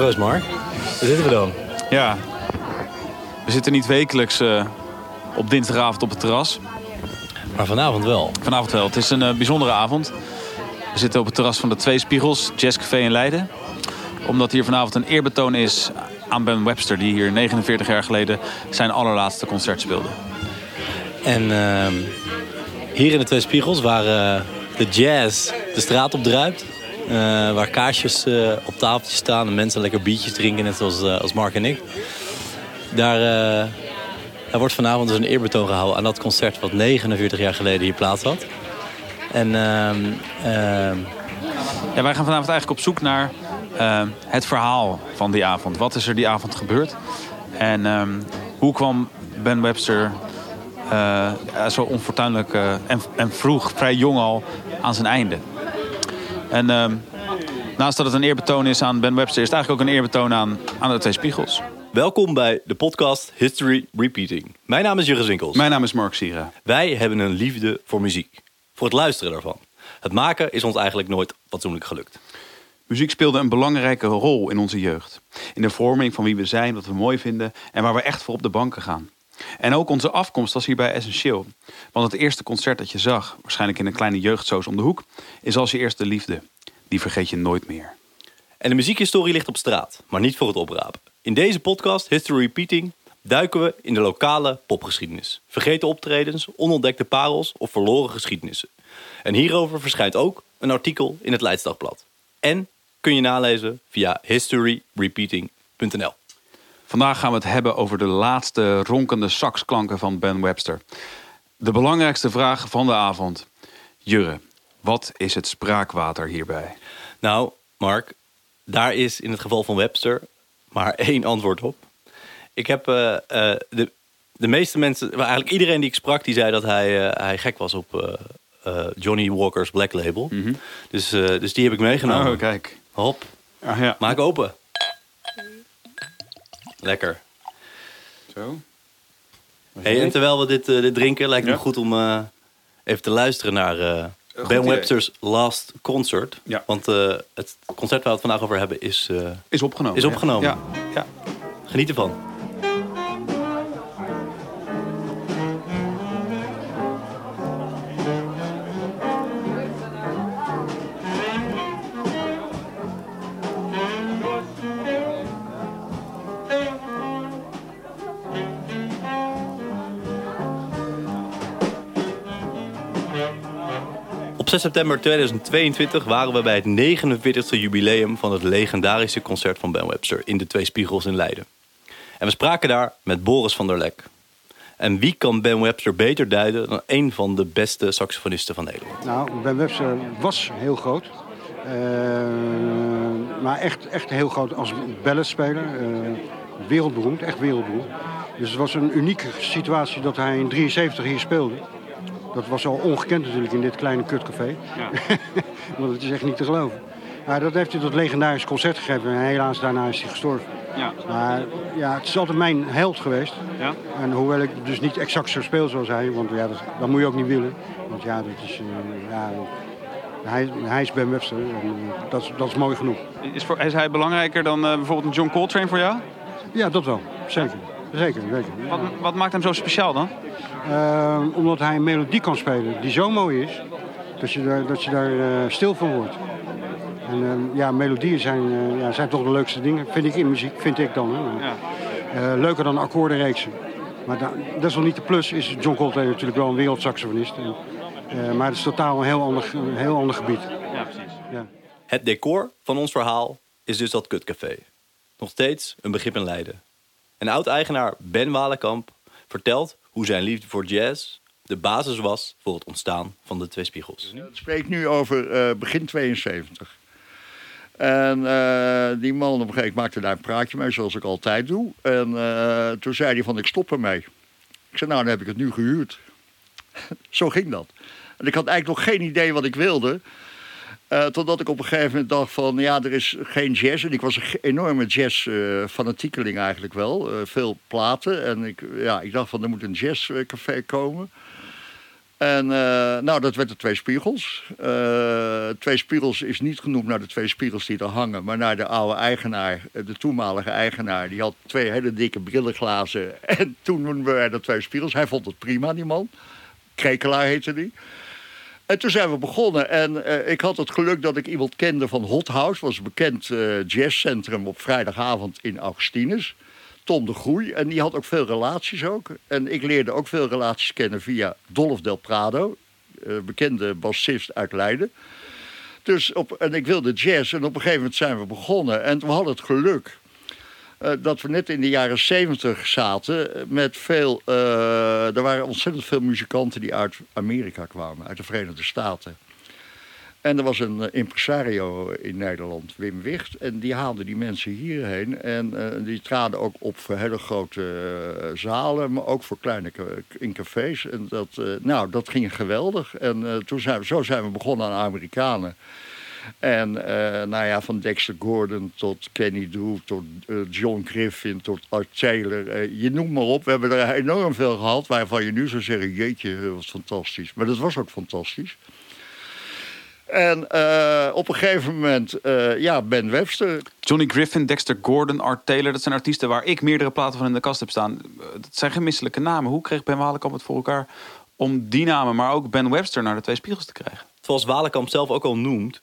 Proost Mark. Waar zitten we dan? Ja, we zitten niet wekelijks uh, op dinsdagavond op het terras. Maar vanavond wel. Vanavond wel. Het is een uh, bijzondere avond. We zitten op het terras van de Twee Spiegels, Jazzcafé in Leiden. Omdat hier vanavond een eerbetoon is aan Ben Webster... die hier 49 jaar geleden zijn allerlaatste concert speelde. En uh, hier in de Twee Spiegels, waar uh, de jazz de straat op druipt... Uh, waar kaarsjes uh, op tafeltjes staan en mensen lekker biertjes drinken, net zoals als Mark en ik. Daar, wordt vanavond dus een eerbetoon gehouden aan dat concert wat 49 jaar geleden hier plaats had. En ehm, ehm, wij gaan vanavond eigenlijk op zoek naar ehm, het verhaal van die avond. Wat is er die avond gebeurd? En hoe kwam Ben Webster zo onfortuinlijk en, en, vroeg, vrij jong al, aan zijn einde? En naast dat het een eerbetoon is aan Ben Webster... is het eigenlijk ook een eerbetoon aan, aan de twee spiegels. Welkom bij de podcast History Repeating. Mijn naam is Jurgen Zinkels. Mijn naam is Mark Sira. Wij hebben een liefde voor muziek voor het luisteren daarvan. Het maken is ons eigenlijk nooit fatsoenlijk gelukt. Muziek speelde een belangrijke rol in onze jeugd. In de vorming van wie we zijn, wat we mooi vinden en waar we echt voor op de banken gaan. En ook onze afkomst was hierbij essentieel. Want het eerste concert dat je zag, waarschijnlijk in een kleine jeugdsoos om de hoek, is als je eerste liefde. Die vergeet je nooit meer. En de muziekhistorie ligt op straat, maar niet voor het oprapen. In deze podcast, History Repeating, duiken we in de lokale popgeschiedenis. Vergeten optredens, onontdekte parels of verloren geschiedenissen. En hierover verschijnt ook een artikel in het Leidsdagblad. En kun je nalezen via historyrepeating.nl. Vandaag gaan we het hebben over de laatste ronkende saxklanken van Ben Webster. De belangrijkste vraag van de avond. Jurre, wat is het spraakwater hierbij? Nou, Mark, daar is in het geval van Webster maar één antwoord op. Ik heb uh, de, de meeste mensen, eigenlijk iedereen die ik sprak, die zei dat hij, uh, hij gek was op Johnny Walker's Black Label. Mm -hmm. dus, dus die heb ik meegenomen. Oh, kijk. Hop. Ah, ja. Maak open. Lekker. Zo. Hey, en terwijl we dit, dit drinken, lijkt het ja? me goed om even te luisteren naar Ben Webster's Last Concert. Ja. Want het concert waar we het vandaag over hebben is... is opgenomen. Is opgenomen. Ja. ja. Geniet ervan. 6 september 2022 waren we bij het 49e jubileum van het legendarische concert van Ben Webster in de Twee Spiegels in Leiden. En we spraken daar met Boris van der Lek. En wie kan Ben Webster beter duiden dan een van de beste saxofonisten van Nederland? Nou, Ben Webster was heel groot. Uh, maar echt, echt heel groot als balletspeler. Uh, wereldberoemd, echt wereldberoemd. Dus het was een unieke situatie dat hij in 73 hier speelde. Dat was al ongekend natuurlijk in dit kleine kutcafé. Ja. Want het is echt niet te geloven. Maar dat heeft hij tot legendarisch concert gegeven. En helaas daarna is hij gestorven. Ja. Maar ja, het is altijd mijn held geweest. Ja. En hoewel ik dus niet exact zo speel zoals hij. Want ja, dat, dat moet je ook niet willen. Want ja, dat is... Uh, ja, hij, hij is Ben Webster. En, uh, dat, is, dat is mooi genoeg. Is, voor, is hij belangrijker dan uh, bijvoorbeeld een John Coltrane voor jou? Ja, dat wel. Zeker. Zeker, zeker. Wat, wat maakt hem zo speciaal dan? Uh, omdat hij een melodie kan spelen die zo mooi is, dat je daar, dat je daar uh, stil van wordt. En uh, ja, melodieën zijn, ja, zijn toch de leukste dingen, vind ik in muziek, vind ik dan. Hè. Ja. leuker dan akkoordenreeksen. Maar da, desalniettemin de plus is John Coltrane natuurlijk wel een wereldsaxofonist. En, maar het is totaal een heel ander, een heel ander gebied. Ja, precies. Ja. Het decor van ons verhaal is dus dat kutcafé. Nog steeds een begrip in Leiden. En oud-eigenaar Ben Walenkamp vertelt hoe zijn liefde voor jazz de basis was voor het ontstaan van de Twee Spiegels. Het spreekt nu over uh, begin 72. En uh, die man op een gegeven moment maakte daar een praatje mee, zoals ik altijd doe. En uh, toen zei hij van, ik stop ermee. Ik zei, nou, dan heb ik het nu gehuurd. Zo ging dat. En ik had eigenlijk nog geen idee wat ik wilde. Uh, totdat ik op een gegeven moment dacht van, ja, er is geen jazz. En ik was een enorme jazz-fanatiekeling uh, eigenlijk wel. Uh, veel platen. En ik, ja, ik dacht van, er moet een jazzcafé komen. En nou, dat werd de Twee Spiegels. twee Spiegels is niet genoemd naar de twee spiegels die er hangen, maar naar de oude eigenaar, de toenmalige eigenaar. Die had twee hele dikke brillenglazen. En toen noemden we de Twee Spiegels. Hij vond het prima, die man. Krekelaar heette die. En toen zijn we begonnen. En uh, ik had het geluk dat ik iemand kende van Hot House. was een bekend uh, jazzcentrum op vrijdagavond in Augustinus. Tom de Groei. En die had ook veel relaties ook. En ik leerde ook veel relaties kennen via Dolph Del Prado. Uh, bekende bassist uit Leiden. Dus op, en ik wilde jazz. En op een gegeven moment zijn we begonnen. En we hadden het geluk uh, dat we net in de jaren zeventig zaten met veel... Uh, er waren ontzettend veel muzikanten die uit Amerika kwamen, uit de Verenigde Staten. En er was een impresario in Nederland, Wim Wicht. En die haalde die mensen hierheen. En die traden ook op voor hele grote zalen, maar ook voor kleine in cafés. En dat, nou, dat ging geweldig. En toen zijn we, zo zijn we begonnen aan Amerikanen. En uh, nou ja, van Dexter Gordon tot Kenny Drew, tot uh, John Griffin, tot Art Taylor. Uh, je noemt maar op. We hebben er enorm veel gehad waarvan je nu zou zeggen... jeetje, dat was fantastisch. Maar dat was ook fantastisch. En op een gegeven moment, ja, Ben Webster. Johnny Griffin, Dexter Gordon, Art Taylor... dat zijn artiesten waar ik meerdere platen van in de kast heb staan. Dat zijn gemisselijke namen. Hoe kreeg Ben Walenkamp het voor elkaar om die namen... maar ook Ben Webster naar de twee spiegels te krijgen? Zoals Walenkamp zelf ook al noemt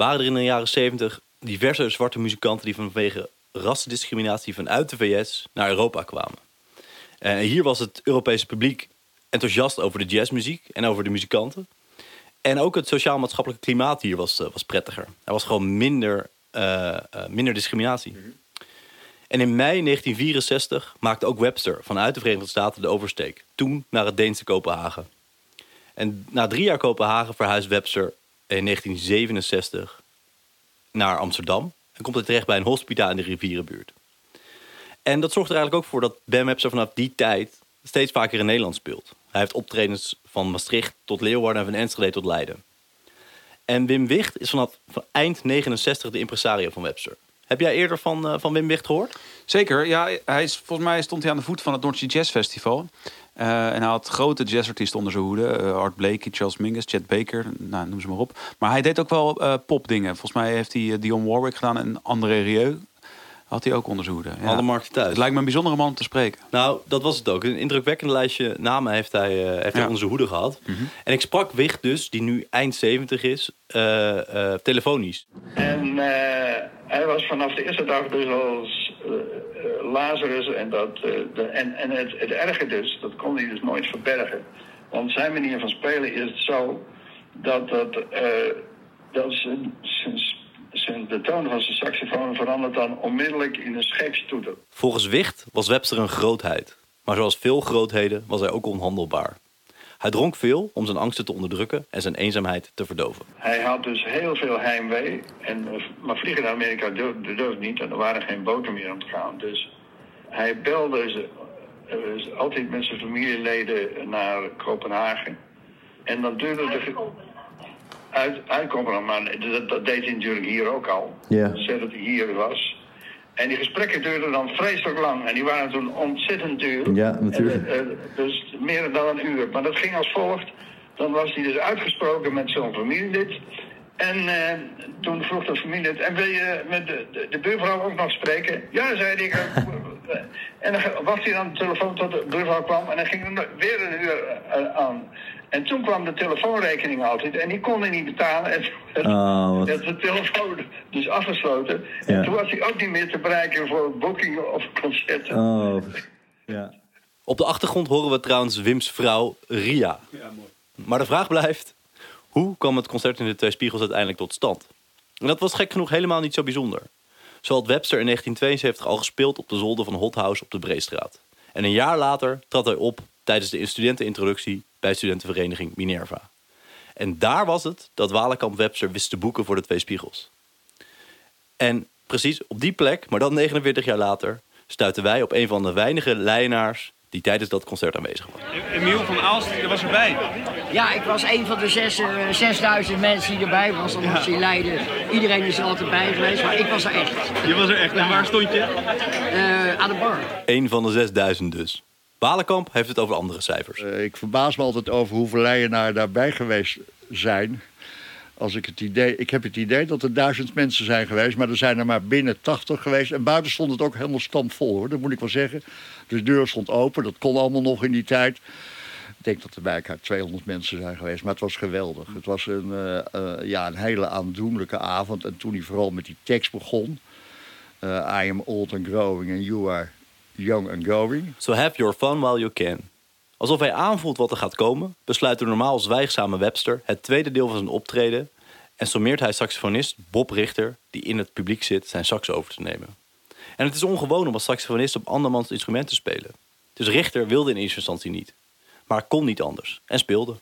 waren er in de jaren 70 diverse zwarte muzikanten die vanwege rassendiscriminatie vanuit de VS naar Europa kwamen. En hier was het Europese publiek enthousiast over de jazzmuziek en over de muzikanten. En ook het sociaal-maatschappelijke klimaat hier was, uh, was prettiger. Er was gewoon minder, uh, minder discriminatie. En in mei 1964 maakte ook Webster vanuit de Verenigde Staten de oversteek. Toen naar het Deense Kopenhagen. En na drie jaar Kopenhagen verhuisde Webster in 1967 naar Amsterdam. En komt hij terecht bij een hospita in de rivierenbuurt. En dat zorgt er eigenlijk ook voor dat Ben Webster vanaf die tijd steeds vaker in Nederland speelt. Hij heeft optredens van Maastricht tot Leeuwarden en van Enschede tot Leiden. En Wim Wicht is vanaf van eind 69 de impresario van Webster. Heb jij eerder van, uh, van Wim Wicht gehoord? Zeker, ja. Hij is, volgens mij stond hij aan de voet van het Noordse Jazz Festival. Uh, en hij had grote jazzartiesten onder zijn hoede. Uh, Art Blakey, Charles Mingus, Chet Baker, nou, noem ze maar op. Maar hij deed ook wel uh, popdingen. Volgens mij heeft hij Dion Warwick gedaan en André Rieu. Had hij ook onder zijn hoede. Ja. Alle markten thuis. Het lijkt me een bijzondere man om te spreken. Nou, dat was het ook. Een indrukwekkend lijstje namen heeft hij, heeft ja. hij onder zijn hoede gehad. Mm -hmm. En ik sprak Wicht dus, die nu eind 70 is, telefonisch. En hij was vanaf de eerste dag dus als uh, Lazarus. En, dat, uh, de, en, en het, het erge dus, dat kon hij dus nooit verbergen. Want zijn manier van spelen is zo dat, dat, uh, dat zijn, de toon van zijn saxofoon verandert dan onmiddellijk in een scheepstoeter. Volgens Wicht was Webster een grootheid. Maar zoals veel grootheden was hij ook onhandelbaar. Hij dronk veel om zijn angsten te onderdrukken en zijn eenzaamheid te verdoven. Hij had dus heel veel heimwee. En, maar vliegen naar Amerika durfde, durfde niet en er waren geen boten meer om te gaan. Dus hij belde ze, uh, altijd met zijn familieleden naar Kopenhagen. En dan duurde de... Uit, uit Kopenhagen, maar dat, dat, deed hij natuurlijk hier ook al. Ja. Dat hij hier was. En die gesprekken duurden dan vreselijk lang. En die waren toen ontzettend duur. Ja, natuurlijk. En, uh, dus meer dan een uur. Maar dat ging als volgt. Dan was hij dus uitgesproken met zo'n familielid. En uh, toen vroeg de familielid... En wil je met de, de, de buurvrouw ook nog spreken? Ja, zei ik. en dan wacht hij dan de telefoon tot de buurvrouw kwam. En dan ging er weer een uur uh, aan. En toen kwam de telefoonrekening altijd en die kon hij niet betalen. En toen oh, werd de telefoon dus afgesloten. Ja. En toen was hij ook niet meer te bereiken voor boekingen of concerten. Oh, ja. Op de achtergrond horen we trouwens Wim's vrouw Ria. Ja, mooi. Maar de vraag blijft, hoe kwam het concert in de Twee Spiegels uiteindelijk tot stand? En dat was gek genoeg helemaal niet zo bijzonder. Zo had Webster in 1972 al gespeeld op de zolder van Hot House op de Breestraat. En een jaar later trad hij op tijdens de studentenintroductie bij studentenvereniging Minerva. En daar was het dat Walenkamp Webster wist te boeken voor de Twee Spiegels. En precies op die plek, maar dan 49 jaar later, stuitten wij op een van de weinige Leienaars die tijdens dat concert aanwezig was. Emiel van Aalst, je was erbij. Ja, ik was een van de zes, uh, 6000 mensen die erbij was. Dan was in Leiden. Iedereen is er altijd bij geweest, maar ik was er echt. Je was er echt. En waar stond je? Uh, aan de bar. Eén van de 6000 dus. Walenkamp heeft het over andere cijfers. Eh, ik verbaas me altijd over hoeveel Leijenaren daarbij geweest zijn. Als ik, het idee, ik heb het idee dat er duizend mensen zijn geweest, maar er zijn er maar binnen 80 geweest. En buiten stond het ook helemaal stampvol hoor, dat moet ik wel zeggen. De deur stond open, dat kon allemaal nog in die tijd. Ik denk dat er bij elkaar 200 mensen zijn geweest, maar het was geweldig. Het was een, eh, eh, ja, een hele aandoenlijke avond. En toen hij vooral met die tekst begon. eh, I am old and growing and you are young and going. So have your fun while you can. Alsof hij aanvoelt wat er gaat komen, besluit de normaal zwijgzame Webster het tweede deel van zijn optreden en sommeert hij saxofonist Bob Richter, die in het publiek zit, zijn sax over te nemen. En het is ongewoon om als saxofonist op andermans instrument te spelen. Dus Richter wilde in eerste instantie niet, maar kon niet anders en speelde.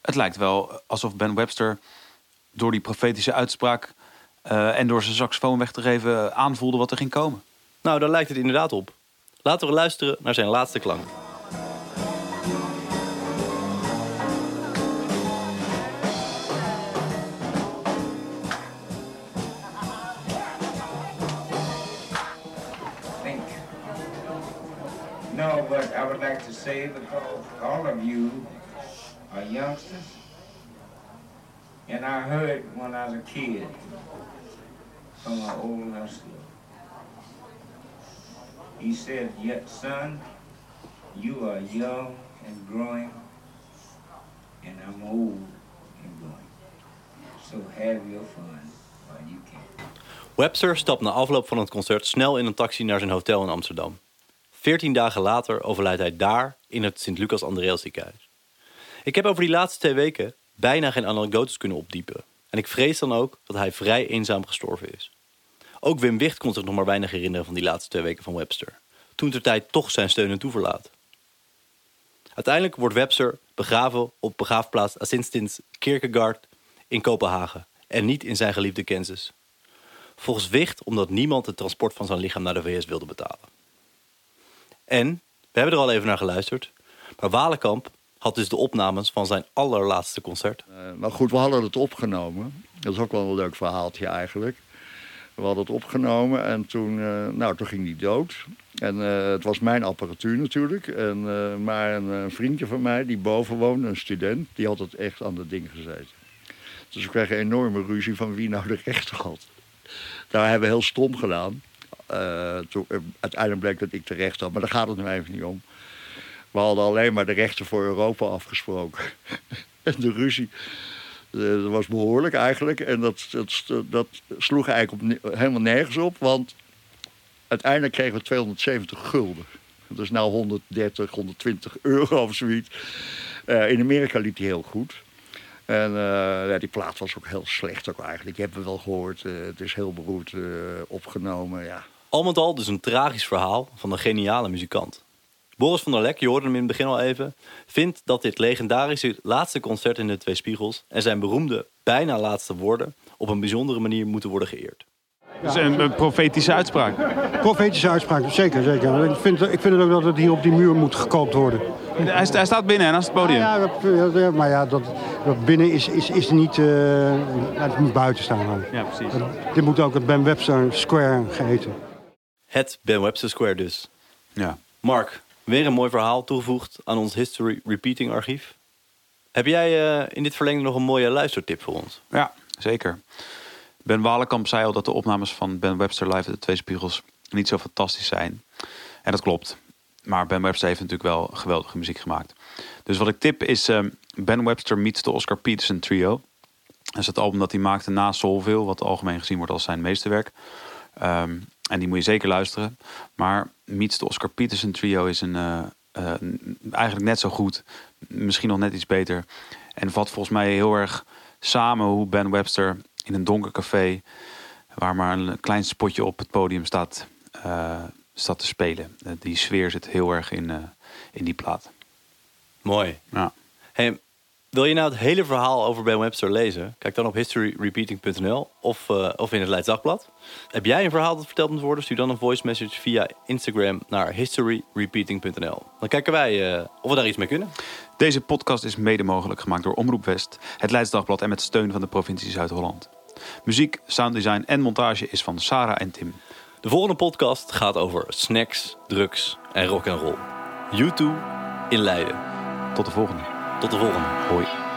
Het lijkt wel alsof Ben Webster door die profetische uitspraak eh, en door zijn saxofoon weg te geven aanvoelde wat er ging komen. Nou, daar lijkt het inderdaad op. Laten we luisteren naar zijn laatste klank. No, but I would like to say because all of you are youngsters, and I heard when I was a kid from an old. He said, Yet, son, you are young and growing, and I'm old and going. So have your fun while you can. Webster stapt na afloop van het concert snel in een taxi naar zijn hotel in Amsterdam. Veertien dagen later overlijdt hij daar in het Sint-Lucas Andreas ziekenhuis. Ik heb over die laatste twee weken bijna geen anekdotes kunnen opdiepen. En ik vrees dan ook dat hij vrij eenzaam gestorven is. Ook Wim Wicht kon zich nog maar weinig herinneren van die laatste twee weken van Webster. Toen ter tijd toch zijn steun en toeverlaat. Uiteindelijk wordt Webster begraven op begraafplaats Assistins Kierkegaard in Kopenhagen. En niet in zijn geliefde Kansas. Volgens Wicht omdat niemand het transport van zijn lichaam naar de VS wilde betalen. En, we hebben er al even naar geluisterd, maar Walenkamp had dus de opnames van zijn allerlaatste concert. Eh, maar goed, we hadden het opgenomen. Dat is ook wel een leuk verhaaltje eigenlijk. We hadden het opgenomen en toen, eh, nou, toen ging hij dood. En eh, het was mijn apparatuur natuurlijk. En, eh, maar een, vriendje van mij die boven woonde, een student, die had het echt aan dat ding gezeten. Dus we kregen een enorme ruzie van wie nou de rechter had. Daar hebben we heel stom gedaan. Toen, uiteindelijk bleek dat ik de rechter had, maar daar gaat het nu even niet om. We hadden alleen maar de rechten voor Europa afgesproken. en de ruzie dat was behoorlijk eigenlijk. En dat, dat, dat sloeg eigenlijk op, helemaal nergens op. Want uiteindelijk kregen we 270 gulden. Dat is nou 130, 120 euro of zoiets. Eh, in Amerika liep die heel goed. En eh, ja, die plaat was ook heel slecht ook eigenlijk. Je hebt het wel gehoord. eh, het is heel beroerd eh, opgenomen. Ja. Al met al dus een tragisch verhaal van een geniale muzikant. Boris van der Lek, je hoorde hem in het begin al even, vindt dat dit legendarische laatste concert in de Twee Spiegels en zijn beroemde bijna laatste woorden op een bijzondere manier moeten worden geëerd. Dus een, een profetische uitspraak. Profetische uitspraak, zeker. zeker. Ik, vind, ik vind het ook dat het hier op die muur moet gekoopt worden. Hij, sta- hij staat binnen en naast het podium. Ja, dat, ja, maar ja, dat, dat binnen is, is, is niet... eh, het moet buiten staan. dan. Ja, precies. Dat- dit moet ook het Ben Webster Square geheten. Het Ben Webster Square dus. Ja. Mark, weer een mooi verhaal toegevoegd aan ons History Repeating archief. Heb jij eh, in dit verlengde nog een mooie luistertip voor ons? Ja, zeker. Ben Walenkamp zei al dat de opnames van Ben Webster live de Twee Spiegels niet zo fantastisch zijn. En dat klopt. Maar Ben Webster heeft natuurlijk wel geweldige muziek gemaakt. Dus wat ik tip is ehm, Ben Webster meets de Oscar Peterson Trio. Dat is het album dat hij maakte na Soulville, wat algemeen gezien wordt als zijn meesterwerk. Ehm, en die moet je zeker luisteren. Maar Meets de Oscar Peterson Trio is een, eh, eh, eigenlijk net zo goed. Misschien nog net iets beter. En vat volgens mij heel erg samen hoe Ben Webster in een donker café... waar maar een klein spotje op het podium staat, eh, staat te spelen. Die sfeer zit heel erg in, in die plaat. Mooi. Ja. Hey, wil je nou het hele verhaal over Ben Webster lezen? Kijk dan op historyrepeating.nl of, eh, of in het Leids Dagblad. Heb jij een verhaal dat verteld moet worden? Stuur dan een voice message via Instagram naar historyrepeating.nl. Dan kijken wij eh, of we daar iets mee kunnen. Deze podcast is mede mogelijk gemaakt door Omroep West, het Leids Dagblad en met steun van de provincie Zuid-Holland. Muziek, sounddesign en montage is van Sarah en Tim. De volgende podcast gaat over snacks, drugs en rock and roll. U2 in Leiden. Tot de volgende. Tot de volgende. Hoi.